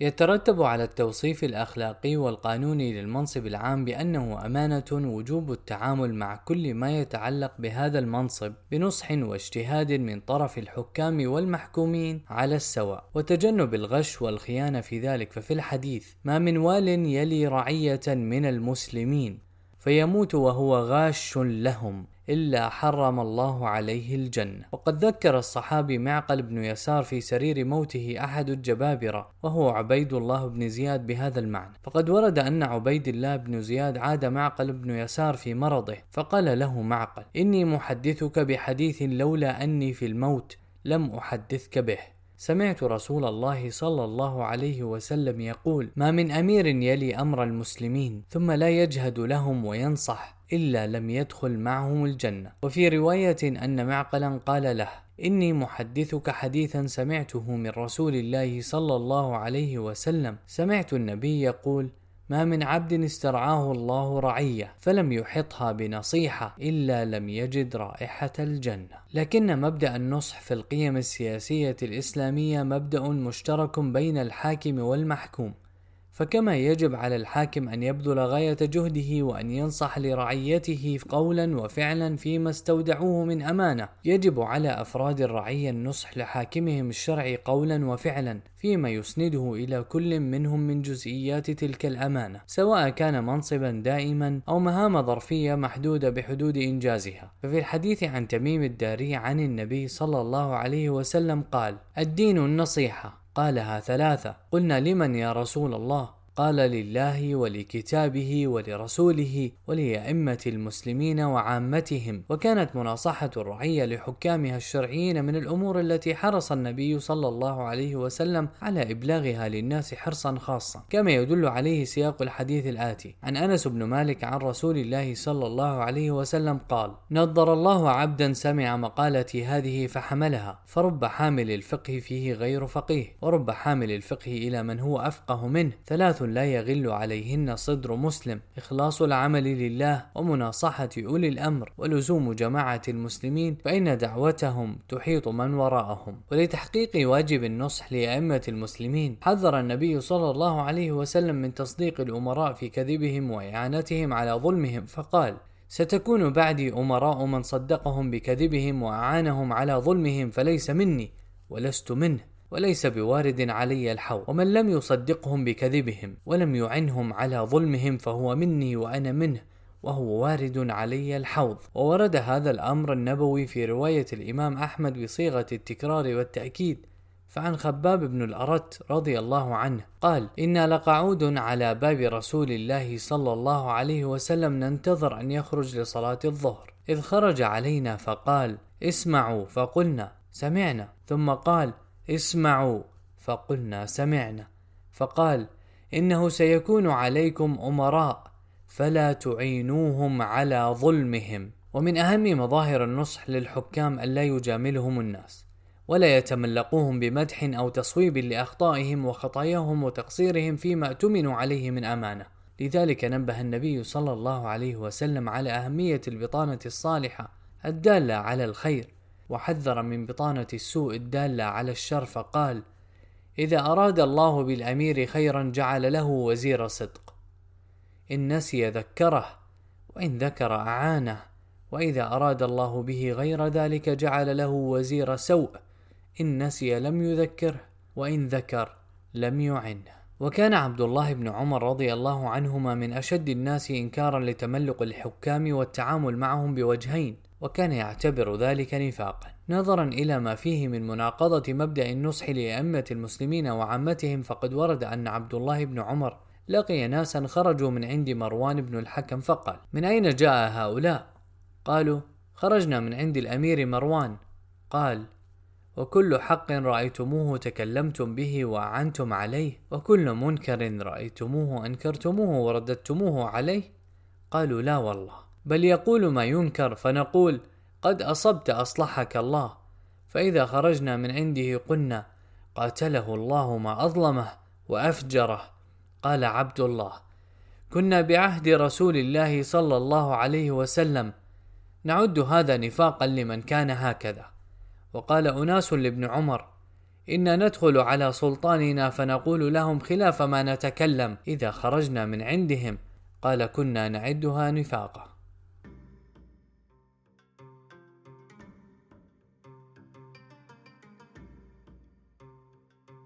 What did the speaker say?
يترتب على التوصيف الأخلاقي والقانوني للمنصب العام بأنه أمانة وجوب التعامل مع كل ما يتعلق بهذا المنصب بنصح واجتهاد من طرف الحكام والمحكومين على السواء. وتجنب الغش والخيانة في ذلك ففي الحديث ما من وال يلي رعية من المسلمين فيموت وهو غاش لهم. إلا حرم الله عليه الجنة. وقد ذكر الصحابي معقل بن يسار في سرير موته أحد الجبابرة وهو عبيد الله بن زياد بهذا المعنى. فقد ورد أن عبيد الله بن زياد عاد معقل بن يسار في مرضه فقال له معقل إني محدثك بحديث لولا أني في الموت لم أحدثك به. سمعت رسول الله صلى الله عليه وسلم يقول ما من أمير يلي أمر المسلمين ثم لا يجهد لهم وينصح. إلا لم يدخل معهم الجنة. وفي رواية أن معقلا قال له إني محدثك حديثا سمعته من رسول الله صلى الله عليه وسلم. سمعت النبي يقول ما من عبد استرعاه الله رعية فلم يحطها بنصيحة إلا لم يجد رائحة الجنة. لكن مبدأ النصح في القيم السياسية الإسلامية مبدأ مشترك بين الحاكم والمحكوم. فكما يجب على الحاكم أن يبذل غاية جهده وأن ينصح لرعيته قولا وفعلا فيما استودعوه من أمانة. يجب على أفراد الرعية النصح لحاكمهم الشرعي قولا وفعلا فيما يسنده إلى كل منهم من جزئيات تلك الأمانة سواء كان منصبا دائما أو مهام ظرفية محدودة بحدود إنجازها. ففي الحديث عن تميم الداري عن النبي صلى الله عليه وسلم قال الدين النصيحة. قالها ثلاثة. قلنا لمن يا رسول الله؟ قال لله ولكتابه ولرسوله ولأئمة المسلمين وعامتهم. وكانت مناصحة الرعية لحكامها الشرعيين من الأمور التي حرص النبي صلى الله عليه وسلم على إبلاغها للناس حرصا خاصا. كما يدل عليه سياق الحديث الآتي. عن أنس بن مالك عن رسول الله صلى الله عليه وسلم قال نضر الله عبدا سمع مقالتي هذه فحملها فرب حامل الفقه فيه غير فقيه ورب حامل الفقه إلى من هو أفقه منه ثلاث لا يغل عليهن صدر مسلم. إخلاص العمل لله ومناصحة أولي الأمر ولزوم جماعة المسلمين فإن دعوتهم تحيط من وراءهم. ولتحقيق واجب النصح لأئمة المسلمين حذر النبي صلى الله عليه وسلم من تصديق الأمراء في كذبهم وإعانتهم على ظلمهم فقال ستكون بعدي أمراء من صدقهم بكذبهم وأعانهم على ظلمهم فليس مني ولست منه. وليس بوارد علي الحوض ومن لم يصدقهم بكذبهم ولم يعنهم على ظلمهم فهو مني وأنا منه وهو وارد علي الحوض. وورد هذا الأمر النبوي في رواية الإمام أحمد بصيغة التكرار والتأكيد فعن خباب بن الأرت رضي الله عنه قال إنا لقعود على باب رسول الله صلى الله عليه وسلم ننتظر أن يخرج لصلاة الظهر. إذ خرج علينا فقال اسمعوا فقلنا سمعنا. ثم قال اسمعوا. فقلنا سمعنا. فقال إنه سيكون عليكم أمراء فلا تعينوهم على ظلمهم. ومن أهم مظاهر النصح للحكام الا يجاملهم الناس ولا يتملقوهم بمدح أو تصويب لأخطائهم وخطاياهم وتقصيرهم فيما اؤتمنوا عليه من أمانة. لذلك نبه النبي صلى الله عليه وسلم على أهمية البطانة الصالحة الدالة على الخير. وحذر من بطانة السوء الدالة على الشر فقال: إذا أراد الله بالأمير خيرا جعل له وزير صدق، إن نسي ذكره، وإن ذكر أعانه، وإذا أراد الله به غير ذلك جعل له وزير سوء، إن نسي لم يذكره، وإن ذكر لم يعنه. وكان عبد الله بن عمر رضي الله عنهما من أشد الناس إنكارا لتملق الحكام والتعامل معهم بوجهين، وكان يعتبر ذلك نفاقا. نظرا إلى ما فيه من مناقضة مبدأ النصح لأئمة المسلمين وعامتهم فقد ورد أن عبد الله بن عمر لقي ناسا خرجوا من عند مروان بن الحكم فقال من أين جاء هؤلاء؟ قالوا خرجنا من عند الأمير مروان. قال وكل حق رأيتموه تكلمتم به وأعنتم عليه وكل منكر رأيتموه أنكرتموه ورددتموه عليه. قالوا لا والله. بل يقول ما ينكر فنقول قد أصبت أصلحك الله فإذا خرجنا من عنده قلنا قاتله الله ما أظلمه وأفجره. قال عبد الله كنا بعهد رسول الله صلى الله عليه وسلم نعد هذا نفاقا لمن كان هكذا. وقال أناس لابن عمر إن ندخل على سلطاننا فنقول لهم خلاف ما نتكلم إذا خرجنا من عندهم. قال كنا نعدها نفاقا.